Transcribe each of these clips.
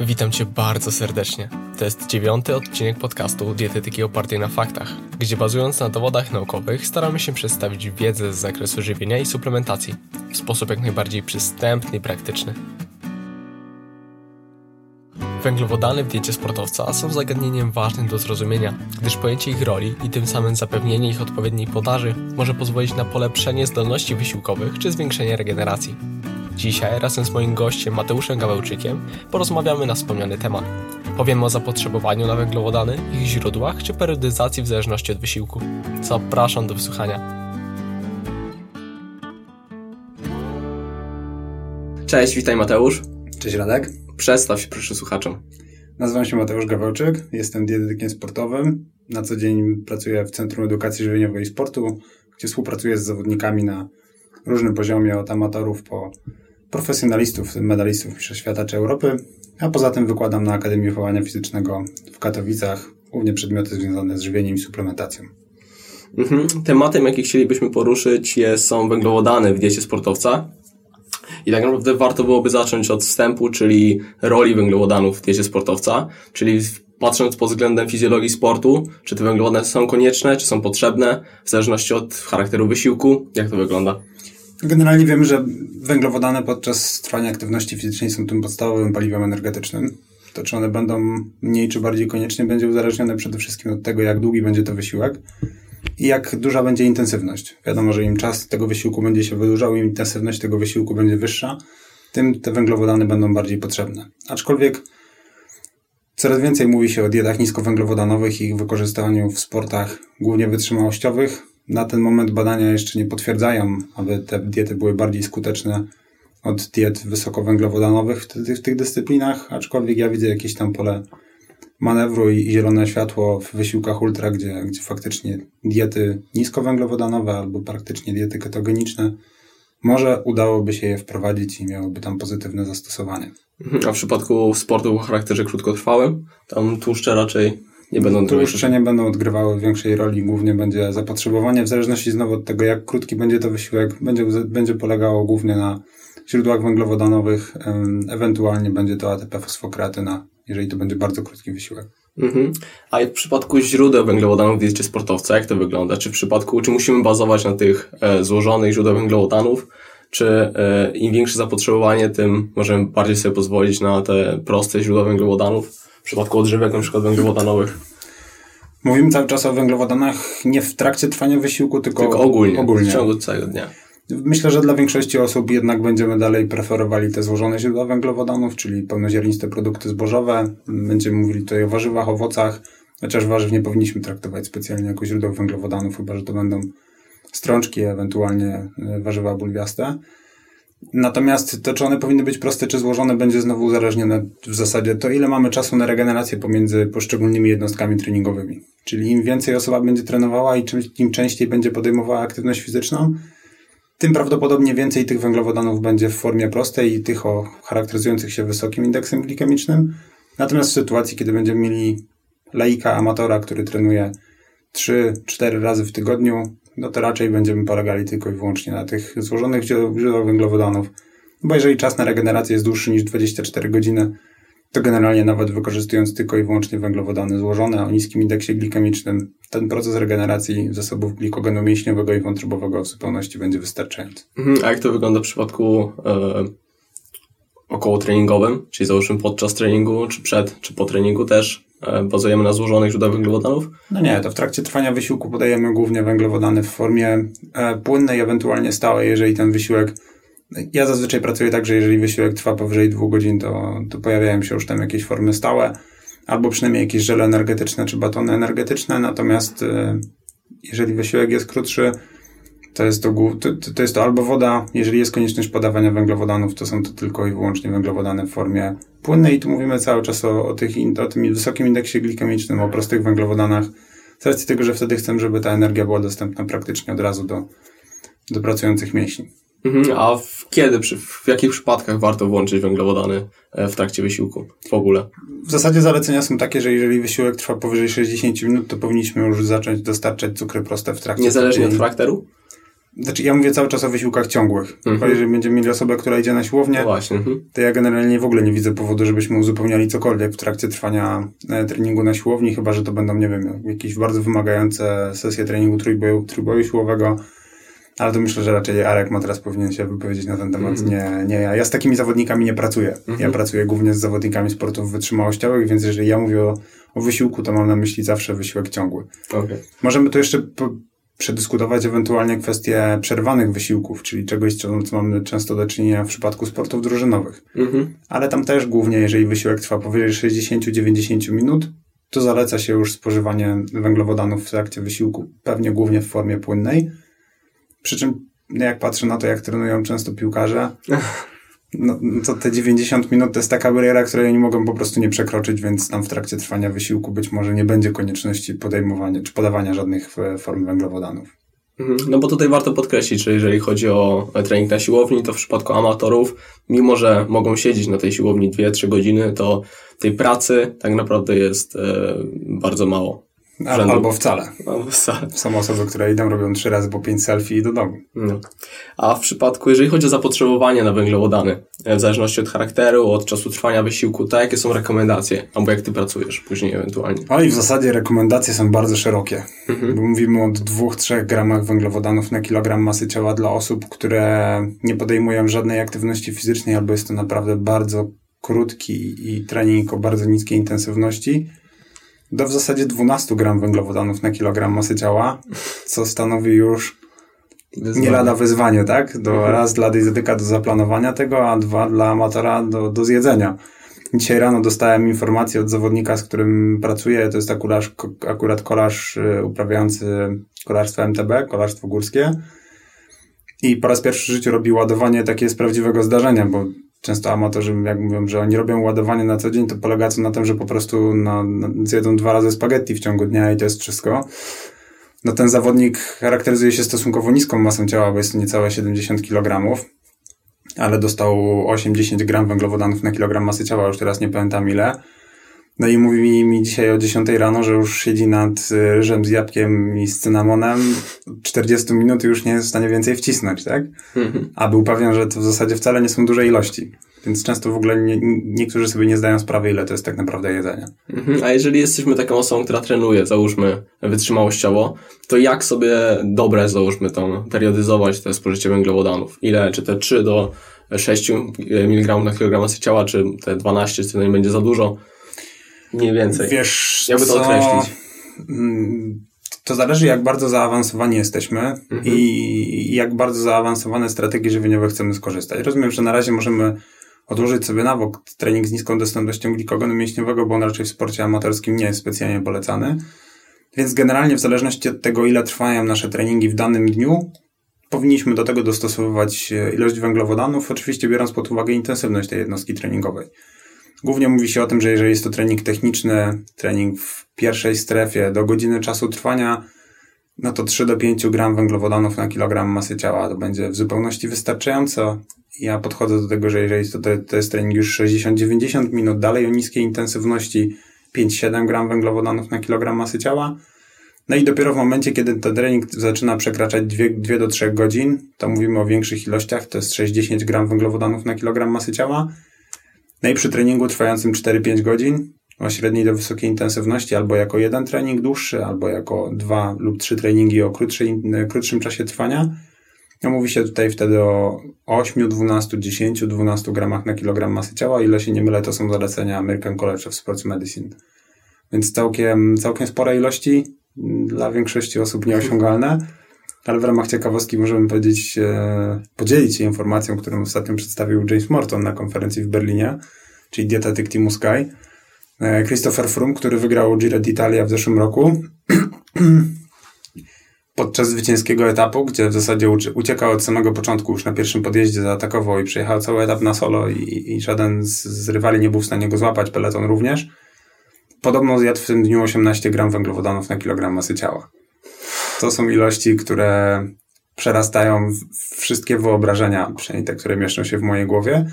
Witam Cię bardzo serdecznie. To jest dziewiąty odcinek podcastu Dietetyki opartej na faktach, gdzie bazując na dowodach naukowych staramy się przedstawić wiedzę z zakresu żywienia i suplementacji w sposób jak najbardziej przystępny i praktyczny. Węglowodany w diecie sportowca są zagadnieniem ważnym do zrozumienia, gdyż pojęcie ich roli i tym samym zapewnienie ich odpowiedniej podaży może pozwolić na polepszenie zdolności wysiłkowych czy zwiększenie regeneracji. Dzisiaj razem z moim gościem Mateuszem Gawełczykiem porozmawiamy na wspomniany temat. Powiemy o zapotrzebowaniu na węglowodany, ich źródłach czy periodyzacji w zależności od wysiłku. Zapraszam do wysłuchania. Cześć, witaj Mateusz. Cześć Radek. Przedstaw się proszę słuchaczom. Nazywam się Mateusz Gawełczyk, jestem dietetykiem sportowym. Na co dzień pracuję w Centrum Edukacji Żywieniowej i Sportu, gdzie współpracuję z zawodnikami na różnym poziomie, od amatorów po profesjonalistów, medalistów Mistrzostw Świata czy Europy, a poza tym wykładam na Akademii Wychowania Fizycznego w Katowicach, głównie przedmioty związane z żywieniem i suplementacją. Mhm. Tematem, jaki chcielibyśmy poruszyć, jest, są węglowodany w diecie sportowca. I tak naprawdę warto byłoby zacząć od wstępu, czyli roli węglowodanów w diecie sportowca, czyli patrząc pod względem fizjologii sportu, czy te węglowodany są konieczne, czy są potrzebne, w zależności od charakteru wysiłku, jak to wygląda? Generalnie wiemy, że węglowodany podczas trwania aktywności fizycznej są tym podstawowym paliwem energetycznym. To, czy one będą mniej czy bardziej koniecznie, będzie uzależnione przede wszystkim od tego, jak długi będzie to wysiłek i jak duża będzie intensywność. Wiadomo, że im czas tego wysiłku będzie się wydłużał, im intensywność tego wysiłku będzie wyższa, tym te węglowodany będą bardziej potrzebne. Aczkolwiek coraz więcej mówi się o dietach niskowęglowodanowych i ich wykorzystaniu w sportach głównie wytrzymałościowych, na ten moment badania jeszcze nie potwierdzają, aby te diety były bardziej skuteczne od diet wysokowęglowodanowych w, tych, w tych dyscyplinach, aczkolwiek ja widzę jakieś tam pole manewru i zielone światło w wysiłkach ultra, gdzie, gdzie faktycznie diety niskowęglowodanowe albo praktycznie diety ketogeniczne może udałoby się je wprowadzić i miałoby tam pozytywne zastosowanie. A w przypadku sportu o charakterze krótkotrwałym, tam tłuszcze raczej nie będą Tłuszcze nie będą odgrywały większej roli, głównie będzie zapotrzebowanie, w zależności znowu od tego, jak krótki będzie to wysiłek, będzie, będzie polegało głównie na źródłach węglowodanowych, ewentualnie będzie to ATP fosfokreatyna, jeżeli to będzie bardzo krótki wysiłek. Mhm. A w przypadku źródeł węglowodanów w diecie sportowca, jak to wygląda? Czy w przypadku, czy musimy bazować na tych e, złożonych źródeł węglowodanów, czy e, im większe zapotrzebowanie, tym możemy bardziej sobie pozwolić na te proste źródła węglowodanów? W przypadku odżywek na przykład węglowodanowych. Mówimy cały czas o węglowodanach nie w trakcie trwania wysiłku, tylko, tylko ogólnie, ogólnie, w ciągu całego dnia. Myślę, że dla większości osób jednak będziemy dalej preferowali te złożone źródła węglowodanów, czyli pełnoziarniste produkty zbożowe. Będziemy mówili tutaj o warzywach, owocach, chociaż warzyw nie powinniśmy traktować specjalnie jako źródeł węglowodanów, chyba że to będą strączki, ewentualnie warzywa bulwiaste. Natomiast to, czy one powinny być proste, czy złożone, będzie znowu uzależnione w zasadzie to, ile mamy czasu na regenerację pomiędzy poszczególnymi jednostkami treningowymi. Czyli im więcej osoba będzie trenowała i czym, im częściej będzie podejmowała aktywność fizyczną, tym prawdopodobnie więcej tych węglowodanów będzie w formie prostej i tych o charakteryzujących się wysokim indeksem glikemicznym. Natomiast w sytuacji, kiedy będziemy mieli laika, amatora, który trenuje 3-4 razy w tygodniu, no to raczej będziemy polegali tylko i wyłącznie na tych złożonych źródłach węglowodanów. Bo jeżeli czas na regenerację jest dłuższy niż 24 godziny, to generalnie nawet wykorzystując tylko i wyłącznie węglowodany złożone o niskim indeksie glikemicznym, ten proces regeneracji zasobów glikogenu mięśniowego i wątrobowego w zupełności będzie wystarczający. Mhm, a jak to wygląda w przypadku e, około treningowym, czyli załóżmy podczas treningu, czy przed, czy po treningu też E, bazujemy na złożonych źródłach węglowodanów? No nie, to w trakcie trwania wysiłku podajemy głównie węglowodany w formie e, płynnej, ewentualnie stałej, jeżeli ten wysiłek ja zazwyczaj pracuję tak, że jeżeli wysiłek trwa powyżej dwóch godzin, to, to pojawiają się już tam jakieś formy stałe, albo przynajmniej jakieś żele energetyczne czy batony energetyczne, natomiast e, jeżeli wysiłek jest krótszy, to jest to, to, to jest to albo woda, jeżeli jest konieczność podawania węglowodanów, to są to tylko i wyłącznie węglowodany w formie płynnej i tu mówimy cały czas o, o, tych, o tym wysokim indeksie glikemicznym, o prostych węglowodanach, z racji tego, że wtedy chcemy, żeby ta energia była dostępna praktycznie od razu do, do pracujących mięśni. Mhm, a w kiedy, przy, w jakich przypadkach warto włączyć węglowodany e, w trakcie wysiłku w ogóle? W zasadzie zalecenia są takie, że jeżeli wysiłek trwa powyżej 60 minut, to powinniśmy już zacząć dostarczać cukry proste w trakcie. Niezależnie od charakteru? Znaczy, ja mówię cały czas o wysiłkach ciągłych. Mhm. Bo jeżeli będziemy mieli osobę, która idzie na siłownię, no właśnie. Mhm. to ja generalnie w ogóle nie widzę powodu, żebyśmy uzupełniali cokolwiek w trakcie trwania e, treningu na siłowni, chyba że to będą, nie wiem, jakieś bardzo wymagające sesje treningu trójboju, trójboju siłowego. Ale to myślę, że raczej Arek ma teraz powinien się wypowiedzieć na ten temat. Mhm. Nie, nie ja. Ja z takimi zawodnikami nie pracuję. Ja mhm. pracuję głównie z zawodnikami sportów wytrzymałościowych, więc jeżeli ja mówię o, o wysiłku, to mam na myśli zawsze wysiłek ciągły. Okay. Możemy tu jeszcze przedyskutować ewentualnie kwestie przerwanych wysiłków, czyli czegoś, co, mamy często do czynienia w przypadku sportów drużynowych. Mhm. Ale tam też głównie, jeżeli wysiłek trwa powyżej 60-90 minut, to zaleca się już spożywanie węglowodanów w trakcie wysiłku, pewnie głównie w formie płynnej. Przy czym, jak patrzę na to, jak trenują często piłkarze, no, to te 90 minut to jest taka bariera, której oni mogą po prostu nie przekroczyć, więc tam w trakcie trwania wysiłku być może nie będzie konieczności podejmowania czy podawania żadnych e, form węglowodanów. Mhm. No bo tutaj warto podkreślić, że jeżeli chodzi o trening na siłowni, to w przypadku amatorów, mimo że mogą siedzieć na tej siłowni 2-3 godziny, to tej pracy tak naprawdę jest e, bardzo mało. Rzędu. Albo wcale. Albo wcale. Są osoby, które idą, robią trzy razy po pięć selfie i do domu. No. A w przypadku, jeżeli chodzi o zapotrzebowanie na węglowodany, e, w zależności od charakteru, od czasu trwania wysiłku, to jakie są rekomendacje? Albo jak ty pracujesz później ewentualnie? O i w zasadzie rekomendacje są bardzo szerokie. Mhm. Bo mówimy o 2-3 gramach węglowodanów na kilogram masy ciała dla osób, które nie podejmują żadnej aktywności fizycznej, albo jest to naprawdę bardzo krótki i trening o bardzo niskiej intensywności do w zasadzie 12 gram węglowodanów na kilogram masy ciała, co stanowi już wyzwanie. nie lada wyzwanie, tak? Do, mhm. Raz dla dietetyka do zaplanowania tego, a dwa dla amatora do, do zjedzenia. Dzisiaj rano dostałem informację od zawodnika, z którym pracuję. To jest akurat, akurat kolarz y, uprawiający kolarstwo MTB, kolarstwo górskie. I po raz pierwszy w życiu robi ładowanie takie z prawdziwego zdarzenia, bo często amatorzy, jak mówią, że oni robią ładowanie na co dzień, to polega to na tym, że po prostu na, na, zjedzą dwa razy spaghetti w ciągu dnia i to jest wszystko. No ten zawodnik charakteryzuje się stosunkowo niską masą ciała, bo jest to niecałe 70 kg, ale dostał 8-10 gram węglowodanów na kilogram masy ciała, już teraz nie pamiętam ile. No i mówi mi, dzisiaj o 10 rano, że już siedzi nad y, ryżem z jabłkiem i z cynamonem. 40 minut już nie jest w stanie więcej wcisnąć, tak? Mhm. A był pewien, że to w zasadzie wcale nie są duże ilości. Więc często w ogóle nie, niektórzy sobie nie zdają sprawy, ile to jest tak naprawdę jedzenie. Mhm. A jeżeli jesteśmy taką osobą, która trenuje, załóżmy, wytrzymałościowo, to jak sobie dobre, załóżmy, tą periodyzować te spożycie węglowodanów? Ile? Czy te 3 do 6 mg na kilogram masy ciała, czy te 12, czy to nie będzie za dużo? Mniej więcej. Wiesz, Jakby to co? określić? Mm, to zależy, jak bardzo zaawansowani jesteśmy mhm. i jak bardzo zaawansowane strategie żywieniowe chcemy skorzystać. Rozumiem, że na razie możemy odłożyć sobie na bok trening z niską dostępnością glikogenu mięśniowego, bo on raczej w sporcie amatorskim nie jest specjalnie polecany. Więc generalnie w zależności od tego, ile trwają nasze treningi w danym dniu, powinniśmy do tego dostosowywać e, ilość węglowodanów, oczywiście biorąc pod uwagę intensywność tej jednostki treningowej. Głównie mówi się o tym, że jeżeli jest to trening techniczny, trening w pierwszej strefie do godziny czasu trwania, no to 3 do 5 gram węglowodanów na kilogram masy ciała to będzie w zupełności wystarczająco. Ja podchodzę do tego, że jeżeli to, to jest trening już 60-90 minut, dalej o niskiej intensywności 5-7 gram węglowodanów na kilogram masy ciała. No i dopiero w momencie, kiedy ten trening zaczyna przekraczać 2, 2 do 3 godzin, to mówimy o większych ilościach, to jest 6-10 gram węglowodanów na kilogram masy ciała no i przy treningu trwającym 4-5 godzin o średniej do wysokiej intensywności, albo jako jeden trening dłuższy, albo jako dwa lub trzy treningi o krótszej, krótszym czasie trwania, no mówi się tutaj wtedy o 8, 12, 10, 12 gramach na kilogram masy ciała. Ile się nie mylę, to są zalecenia American College of Sports Medicine. Więc całkiem, całkiem spore ilości, dla większości osób nieosiągalne ale w ramach ciekawostki możemy powiedzieć, e, podzielić się informacją, którą ostatnio przedstawił James Morton na konferencji w Berlinie, czyli dietetyk Teamu Sky. E, Christopher Froome, który wygrał Giro d'Italia w zeszłym roku, podczas zwycięskiego etapu, gdzie w zasadzie uciekał od samego początku, już na pierwszym podjeździe zaatakował i przejechał cały etap na solo i, i żaden z, z rywali nie był w stanie go złapać, peleton również. Podobno zjadł w tym dniu 18 gram węglowodanów na kilogram masy ciała. To są ilości, które przerastają wszystkie wyobrażenia, przynajmniej te, które mieszczą się w mojej głowie.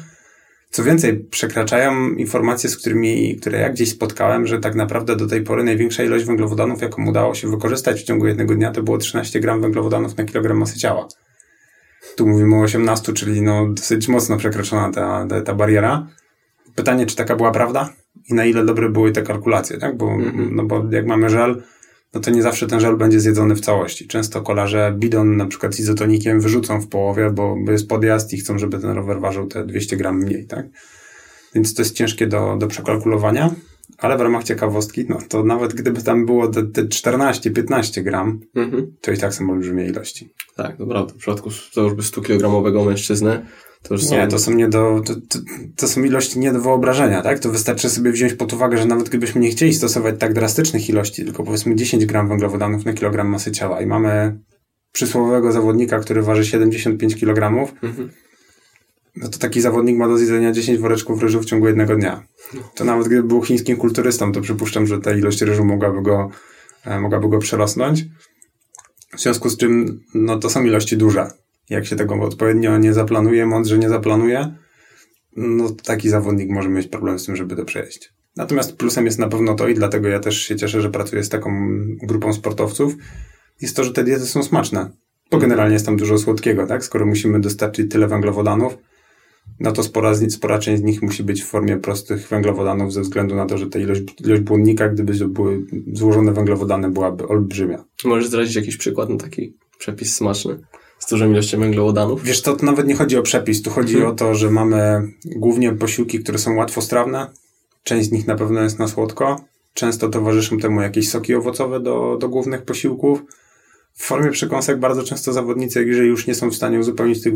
Co więcej, przekraczają informacje, z którymi, które ja gdzieś spotkałem, że tak naprawdę do tej pory największa ilość węglowodanów, jaką udało się wykorzystać w ciągu jednego dnia, to było 13 gram węglowodanów na kilogram masy ciała. Tu mówimy o 18, czyli no dosyć mocno przekroczona ta, ta, ta bariera. Pytanie, czy taka była prawda i na ile dobre były te kalkulacje, tak? Bo, mm-hmm. no bo jak mamy żel, no to nie zawsze ten żel będzie zjedzony w całości. Często kolarze bidon na przykład z izotonikiem wyrzucą w połowie, bo jest podjazd i chcą, żeby ten rower ważył te 200 gram mniej, tak? Więc to jest ciężkie do, do przekalkulowania, ale w ramach ciekawostki, no to nawet gdyby tam było te, te 14-15 gram, mhm. to i tak są olbrzymie ilości. Tak, dobra, w przypadku załóżmy 100-kilogramowego mężczyzny, to już są... Nie, to są nie do, to, to, to, są ilości nie do wyobrażenia, tak? To wystarczy sobie wziąć pod uwagę, że nawet gdybyśmy nie chcieli stosować tak drastycznych ilości, tylko powiedzmy 10 gram węglowodanów na kilogram masy ciała i mamy przysłowiowego zawodnika, który waży 75 kg, mhm. no to taki zawodnik ma do zjedzenia 10 woreczków ryżu w ciągu jednego dnia. To nawet gdyby był chińskim kulturystą, to przypuszczam, że ta ilość ryżu mogłaby go, e, mogłaby go przerosnąć. W związku z czym, no to są ilości duże jak się tego odpowiednio nie zaplanuje, mądrze nie zaplanuje, no taki zawodnik może mieć problem z tym, żeby to przejść. Natomiast plusem jest na pewno to i dlatego ja też się cieszę, że pracuję z taką grupą sportowców, jest to, że te diety są smaczne. Bo generalnie jest tam dużo słodkiego, tak? Skoro musimy dostarczyć tyle węglowodanów, no to spora, spora część z nich musi być w formie prostych węglowodanów ze względu na to, że ta ilość, ilość błonnika, gdyby były złożone węglowodany, byłaby olbrzymia. Możesz zdradzić jakiś przykład na taki przepis smaczny? Z dużą ilością węglowodanów? Wiesz, to nawet nie chodzi o przepis. Tu chodzi hmm. o to, że mamy głównie posiłki, które są łatwostrawne. Część z nich na pewno jest na słodko. Często towarzyszą temu jakieś soki owocowe do, do głównych posiłków. W formie przekąsek bardzo często zawodnicy, jeżeli już nie są w stanie uzupełnić tych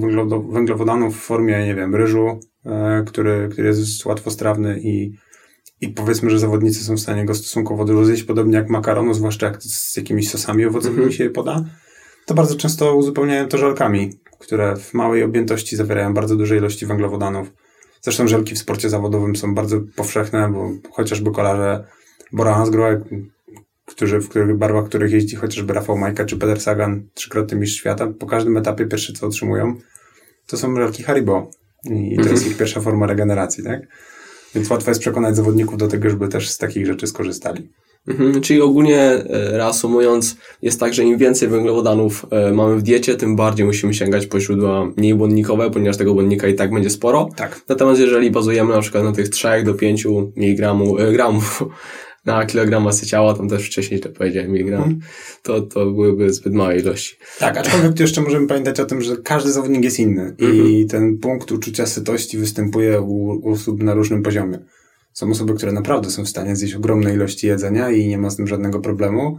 węglowodanów w formie, nie wiem, ryżu, e, który, który jest łatwostrawny i, i powiedzmy, że zawodnicy są w stanie go stosunkowo dużo zjeść, podobnie jak makaronu, zwłaszcza jak z jakimiś sosami owocowymi mm -hmm. się je poda to bardzo często uzupełniają to żelkami, które w małej objętości zawierają bardzo duże ilości węglowodanów. Zresztą żelki w sporcie zawodowym są bardzo powszechne, bo chociażby kolarze Bora Hansgrohe, którzy, w których barwach których jeździ chociażby Rafał Majka czy Peter Sagan, trzykrotny mistrz świata, po każdym etapie pierwsze co otrzymują, to są żelki Haribo. I to jest ich pierwsza forma regeneracji, tak? Więc łatwo jest przekonać zawodników do tego, żeby też z takich rzeczy skorzystali. Mhm, czyli ogólnie e, reasumując, jest tak, że im więcej węglowodanów e, mamy w diecie, tym bardziej musimy sięgać po źródła mniej błonnikowe, ponieważ tego błonnika i tak będzie sporo. Tak. Natomiast jeżeli bazujemy na przykład na tych 3 do 5 mniej gramu, e, gramów na kilogram masy ciała, tam też wcześniej to powiedziałem miligram, hmm. to, to byłyby zbyt małe ilości. Tak, aczkolwiek jeszcze możemy pamiętać o tym, że każdy zawodnik jest inny i mhm. ten punkt uczucia sytości występuje u osób na różnym poziomie. Są osoby, które naprawdę są w stanie zjeść ogromne ilości jedzenia i nie ma z tym żadnego problemu.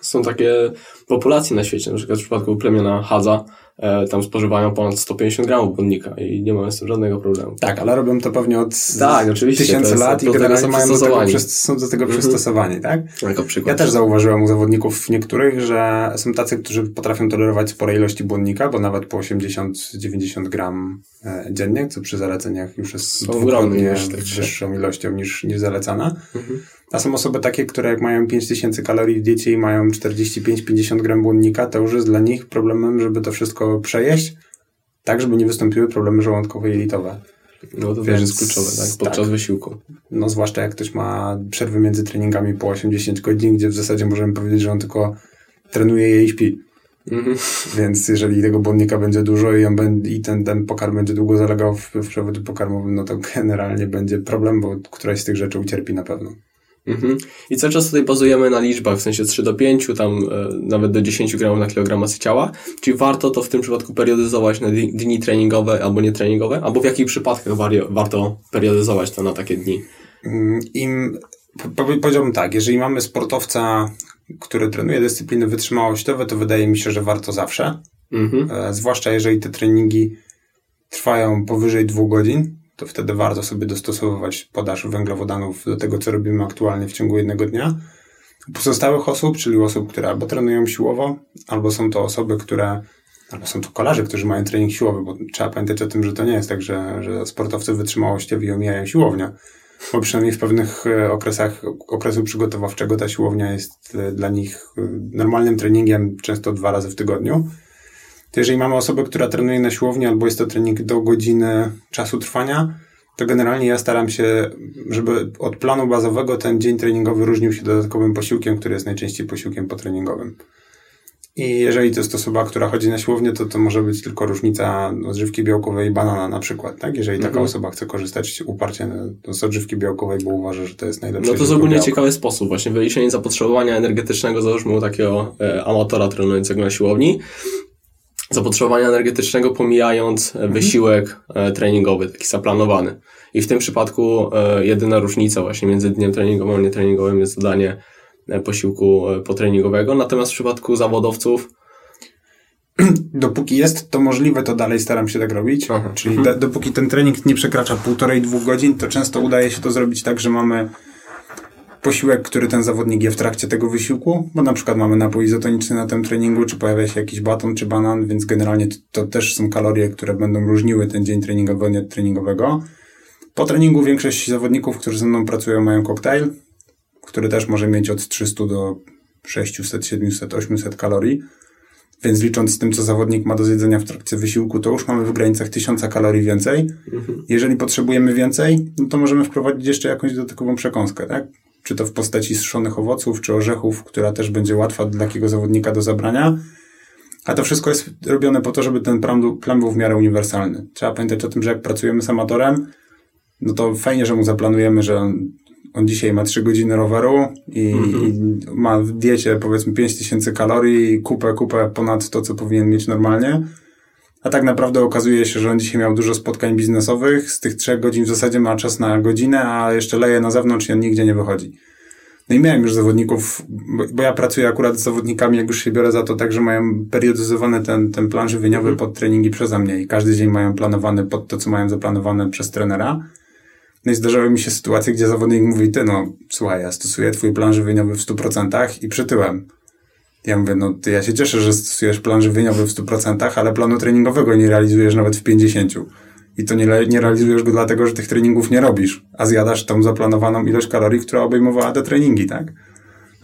Są takie populacje na świecie, na przykład w przypadku plemiona Hadza, E, tam spożywają ponad 150 gramów błonnika i nie mają z tym żadnego problemu. Tak, ale robią to pewnie od tak, tysięcy lat i generalnie mają do tego, są do tego mhm. przystosowani, tak? Jako przykład. Ja też zauważyłem u zawodników niektórych, że są tacy, którzy potrafią tolerować spore ilości błonnika, bo nawet po 80-90 gram e, dziennie, co przy zaleceniach już jest dwukrotnie wyższą ilością niż, niż zalecana. Mhm. A są osoby takie, które jak mają 5000 kalorii w diecie i mają 45-50 gram błonnika, to już jest dla nich problemem, żeby to wszystko przejeść, tak żeby nie wystąpiły problemy żołądkowe i jelitowe. No to Więc, jest kluczowe, tak? Podczas tak. wysiłku. No zwłaszcza jak ktoś ma przerwy między treningami po 80 godzin, gdzie w zasadzie możemy powiedzieć, że on tylko trenuje je i śpi. Mhm. Więc jeżeli tego błonnika będzie dużo i, on będzie, i ten, ten pokarm będzie długo zalegał w, w przewodzie pokarmowym, no to generalnie będzie problem, bo któraś z tych rzeczy ucierpi na pewno. Mhm. I cały czas tutaj bazujemy na liczbach, w sensie 3 do 5, tam e, nawet do 10 gramów na kilogram masy ciała. Czyli warto to w tym przypadku periodyzować na dni treningowe albo nietreningowe? Albo w jakich przypadkach warto periodyzować to na takie dni? Mm, Im, powiedziałbym tak, jeżeli mamy sportowca, który trenuje dyscypliny wytrzymałościowe, to wydaje mi się, że warto zawsze. Mhm. E, zwłaszcza jeżeli te treningi trwają powyżej dwóch godzin, to wtedy warto sobie dostosowywać podaż węglowodanów do tego, co robimy aktualnie w ciągu jednego dnia. Pozostałych osób, czyli osób, które albo trenują siłowo, albo są to osoby, które, albo są to kolarze, którzy mają trening siłowy, bo trzeba pamiętać o tym, że to nie jest tak, że, że sportowcy wytrzymałościowi omijają siłownię, bo przynajmniej w pewnych e, okresach okresu przygotowawczego ta siłownia jest e, dla nich e, normalnym treningiem, często dwa razy w tygodniu to jeżeli mamy osobę, która trenuje na siłowni, albo jest to trening do godziny czasu trwania, to generalnie ja staram się, żeby od planu bazowego ten dzień treningowy różnił się dodatkowym posiłkiem, który jest najczęściej posiłkiem potreningowym. I jeżeli to jest osoba, która chodzi na siłownię, to to może być tylko różnica odżywki białkowej i banana na przykład, tak? Jeżeli taka mhm. osoba chce korzystać uparcie z odżywki białkowej, bo uważa, że to jest najlepsze. No to jest ogólnie ciekawy sposób, właśnie wyliczenie zapotrzebowania energetycznego, załóżmy u takiego e, amatora trenującego na siłowni, zapotrzebowania energetycznego pomijając mhm. wysiłek e, treningowy, taki zaplanowany. I w tym przypadku e, jedyna różnica właśnie między dniem treningowym a nietreningowym jest dodanie e, posiłku e, potreningowego. Natomiast w przypadku zawodowców dopóki jest to możliwe, to dalej staram się tak robić. Aha. Czyli mhm. dopóki ten trening nie przekracza półtorej, dwóch godzin, to często udaje się to zrobić tak, że mamy posiłek, który ten zawodnik je w trakcie tego wysiłku, bo na przykład mamy napój izotoniczny na tym treningu, czy pojawia się jakiś baton, czy banan, więc generalnie to, też są kalorie, które będą różniły ten dzień treningowy od treningowego. Po treningu większość zawodników, którzy ze mną pracują, mają koktajl, który też może mieć od 300 do 600, 700, 800 kalorii. Więc licząc z tym, co zawodnik ma do zjedzenia w trakcie wysiłku, to już mamy w granicach 1000 kalorii więcej. Mhm. Jeżeli potrzebujemy więcej, no to możemy wprowadzić jeszcze jakąś dodatkową przekąskę, tak? Czy to w postaci suszonych owoców, czy orzechów, która też będzie łatwa dla takiego zawodnika do zabrania. A to wszystko jest robione po to, żeby ten plan, był w miarę uniwersalny. Trzeba pamiętać o tym, że jak pracujemy z amatorem, no to fajnie, że mu zaplanujemy, że on, on dzisiaj ma 3 godziny roweru i, mhm. i ma w diecie powiedzmy 5000 kalorii i kupę, kupę ponad to, co powinien mieć normalnie. A tak naprawdę okazuje się, że on dzisiaj miał dużo spotkań biznesowych. Z tych trzech godzin w zasadzie ma czas na godzinę, a jeszcze leje na zewnątrz i on nigdzie nie wychodzi. No i miałem już zawodników, bo, ja pracuję akurat z zawodnikami, jak już się biorę za to tak, że mają periodyzowany ten, ten plan żywieniowy mhm. pod treningi przeze mnie i każdy dzień mają planowany pod to, co mają zaplanowane przez trenera. No i zdarzały mi się sytuacje, gdzie zawodnik mówi, ty no, słuchaj, ja stosuję twój plan żywieniowy w 100% i przytyłem. Ja mówię, no ty ja się cieszę, że stosujesz plan żywieniowy w 100%, ale planu treningowego nie realizujesz nawet w 50%. I to nie, nie realizujesz go dlatego, że tych treningów nie robisz, a zjadasz tą zaplanowaną ilość kalorii, która obejmowała te treningi, tak?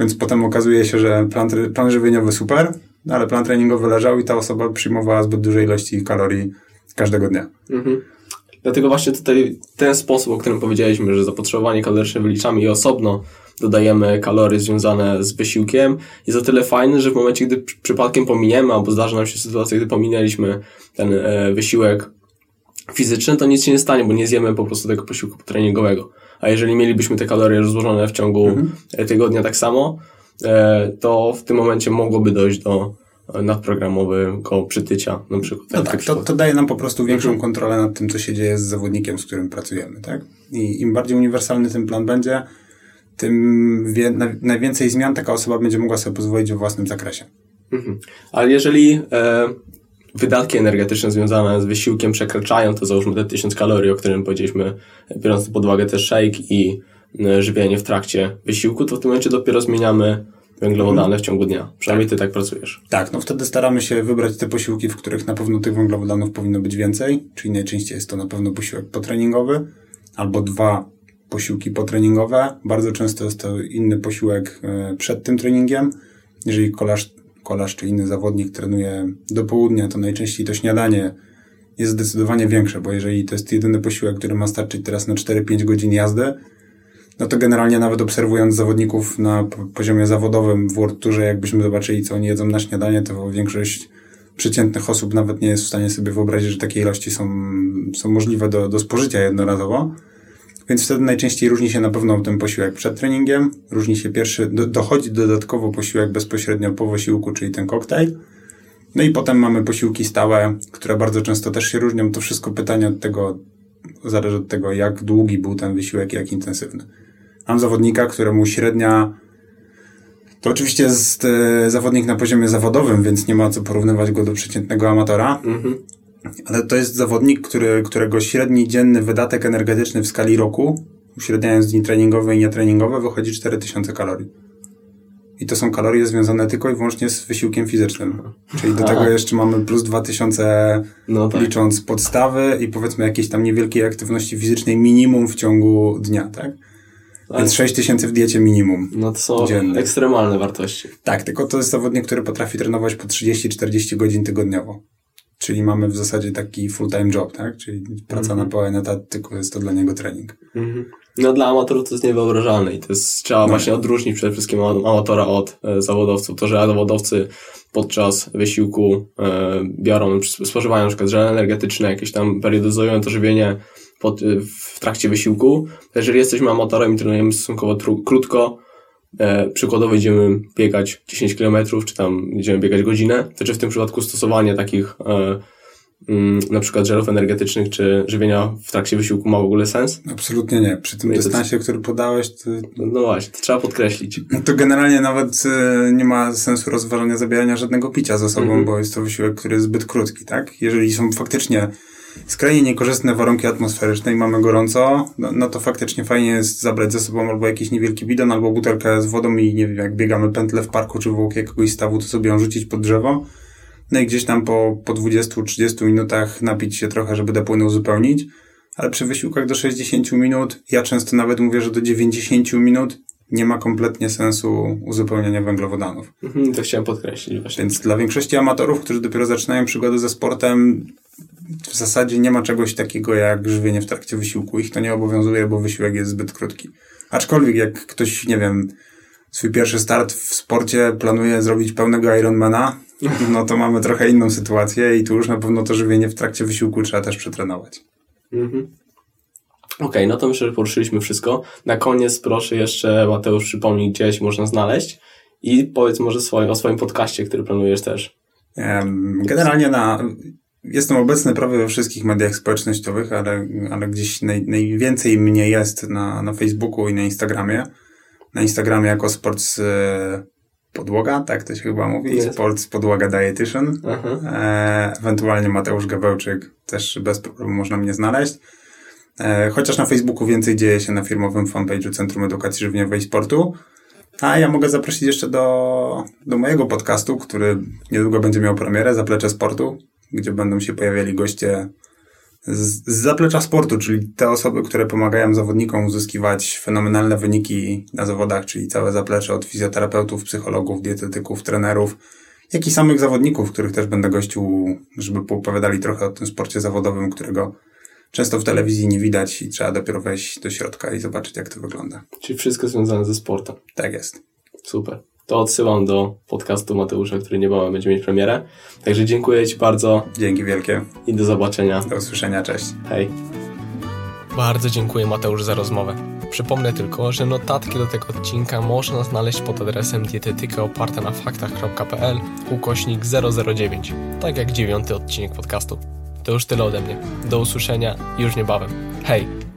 Więc potem okazuje się, że plan, plan żywieniowy super, ale plan treningowy leżał i ta osoba przyjmowała zbyt duże ilości kalorii każdego dnia. Mhm. Dlatego właśnie tutaj ten sposób, o którym powiedzieliśmy, że zapotrzebowanie kaloryczne wyliczamy i osobno dodajemy kalorie związane z wysiłkiem, jest o tyle fajny, że w momencie, gdy przypadkiem pominiemy, albo zdarzy nam się sytuacja, gdy pominęliśmy ten e, wysiłek fizyczny, to nic się nie stanie, bo nie zjemy po prostu tego posiłku treningowego. A jeżeli mielibyśmy te kalorie rozłożone w ciągu mhm. tygodnia tak samo, e, to w tym momencie mogłoby dojść do nadprogramowego przytycia na przykład. No tak, to, to daje nam po prostu większą mhm. kontrolę nad tym, co się dzieje z zawodnikiem, z którym pracujemy, tak? I im bardziej uniwersalny ten plan będzie, tym wie, na, najwięcej zmian taka osoba będzie mogła sobie pozwolić w własnym zakresie. Mhm. Ale jeżeli e, wydatki energetyczne związane z wysiłkiem przekraczają, to załóżmy te 1000 kalorii, o którym powiedzieliśmy, biorąc pod uwagę też shake i e, żywienie w trakcie wysiłku, to w tym momencie dopiero zmieniamy węglowodany w ciągu dnia. Przynajmniej tak. ty tak pracujesz. Tak, no wtedy staramy się wybrać te posiłki, w których na pewno tych węglowodanów powinno być więcej, czyli najczęściej jest to na pewno posiłek potreningowy albo dwa posiłki potreningowe. Bardzo często jest to inny posiłek e, przed tym treningiem. Jeżeli kolarz, kolarz czy inny zawodnik trenuje do południa, to najczęściej to śniadanie jest zdecydowanie większe, bo jeżeli to jest jedyny posiłek, który ma starczyć teraz na 4-5 godzin jazdy, no to generalnie nawet obserwując zawodników na poziomie zawodowym w World Tourze, jakbyśmy zobaczyli, co oni jedzą na śniadanie, to większość przeciętnych osób nawet nie jest w stanie sobie wyobrazić, że takie ilości są, są możliwe do, do spożycia jednorazowo. Więc wtedy najczęściej różni się na pewno ten posiłek przed treningiem, różni się pierwszy, do, dochodzi dodatkowo posiłek bezpośrednio po wysiłku, czyli ten koktajl. No i potem mamy posiłki stałe, które bardzo często też się różnią. To wszystko pytanie od tego, zależy od tego, jak długi był ten wysiłek jak intensywny. Mam zawodnika, któremu średnia to oczywiście jest e, zawodnik na poziomie zawodowym, więc nie ma co porównywać go do przeciętnego amatora. Mhm. Ale to jest zawodnik, który, którego średni dzienny wydatek energetyczny w skali roku, uśredniając dni treningowe i nietreningowe, wychodzi 4000 kalorii. I to są kalorie związane tylko i wyłącznie z wysiłkiem fizycznym. Czyli do tego jeszcze mamy plus 2000 no tak. licząc podstawy i powiedzmy jakiejś tam niewielkiej aktywności fizycznej minimum w ciągu dnia, tak? Tak. Więc 6 tysięcy w diecie minimum. No to są dziennie. ekstremalne wartości. Tak, tylko to jest zawodnik, który potrafi trenować po 30-40 godzin tygodniowo. czyli mamy w zasadzie taki full-time job, tak? Czyli praca Mhm. na pełen etat, tylko jest to dla niego trening. No dla amatorów to jest niewyobrażalne i to jest, trzeba No. właśnie odróżnić przede wszystkim ama- amatora od e, zawodowców. To, że zawodowcy podczas wysiłku e, biorą, spożywają na przykład żele energetyczne, jakieś tam periodyzują to żywienie pod, e, w trakcie wysiłku. Jeżeli jesteśmy amatorem i trenujemy stosunkowo tru, krótko, e, przykładowo idziemy biegać 10 km, czy tam idziemy biegać godzinę, to czy w tym przypadku stosowanie takich e, mm, na przykład żelów energetycznych czy żywienia w trakcie wysiłku ma w ogóle sens? Absolutnie nie. Przy tym No dystansie, który podałeś, to, No, no właśnie, to trzeba podkreślić. to generalnie nawet e, nie ma sensu rozważania zabierania żadnego picia ze sobą, Mhm. bo jest to wysiłek, który jest zbyt krótki, tak? Jeżeli są faktycznie skrajnie niekorzystne warunki atmosferyczne i mamy gorąco, no, no to faktycznie fajnie jest zabrać ze sobą albo jakiś niewielki bidon, albo butelkę z wodą i nie wiem, jak biegamy pętlę w parku czy wokół jakiegoś stawu, to sobie ją rzucić pod drzewo. No i gdzieś tam po, po 20-30 minutach napić się trochę, żeby te płyny uzupełnić. Ale przy wysiłkach do 60 minut, ja często nawet mówię, że do 90 minut nie ma kompletnie sensu uzupełniania węglowodanów. Mhm, to chciałem podkreślić właśnie. Więc dla większości amatorów, którzy dopiero zaczynają przygodę ze sportem, w zasadzie nie ma czegoś takiego jak żywienie w trakcie wysiłku. Ich to nie obowiązuje, bo wysiłek jest zbyt krótki. Aczkolwiek jak ktoś, nie wiem, swój pierwszy start w sporcie planuje zrobić pełnego Ironmana, no to mamy trochę inną sytuację i tu już na pewno to żywienie w trakcie wysiłku trzeba też przetrenować. Mhm. Okej, no to myślę, że poruszyliśmy wszystko. Na koniec proszę jeszcze, Mateusz, przypomnij, gdzieś można znaleźć i powiedz może swoim, o swoim podcaście, który planujesz też. Generalnie na, jestem obecny prawie we wszystkich mediach społecznościowych, ale, ale gdzieś naj, najwięcej mnie jest na, na Facebooku i na Instagramie. Na Instagramie jako Sports e, Podłoga, tak to się chyba mówi, Jest. Sports Podłoga Dietitian. E, ewentualnie Mateusz Gawełczyk, też bez problemu można mnie znaleźć. E, chociaż na Facebooku więcej dzieje się na firmowym fanpage'u Centrum Edukacji Żywieniowej i Sportu. A ja mogę zaprosić jeszcze do, do mojego podcastu, który niedługo będzie miał premierę, Zaplecze Sportu, gdzie będą się pojawiali goście z, z zaplecza sportu, czyli te osoby, które pomagają zawodnikom uzyskiwać fenomenalne wyniki na zawodach, czyli całe zaplecze od fizjoterapeutów, psychologów, dietetyków, trenerów, jak i samych zawodników, których też będę gościł, żeby poopowiadali trochę o tym sporcie zawodowym, którego często w telewizji nie widać i trzeba dopiero wejść do środka i zobaczyć, jak to wygląda. Czyli wszystko związane ze sportem. Tak jest. Super. To odsyłam do podcastu Mateusza, który niebawem będzie mieć premierę. Także dziękuję Ci bardzo Dzięki wielkie. i do zobaczenia. Do usłyszenia. Cześć. Hej. Bardzo dziękuję Mateusz za rozmowę. Przypomnę tylko, że notatki do tego odcinka można znaleźć pod adresem dietetyka oparta na faktach.pl ukośnik 009, tak jak dziewiąty odcinek podcastu. To już tyle ode mnie. Do usłyszenia już niebawem. Hej!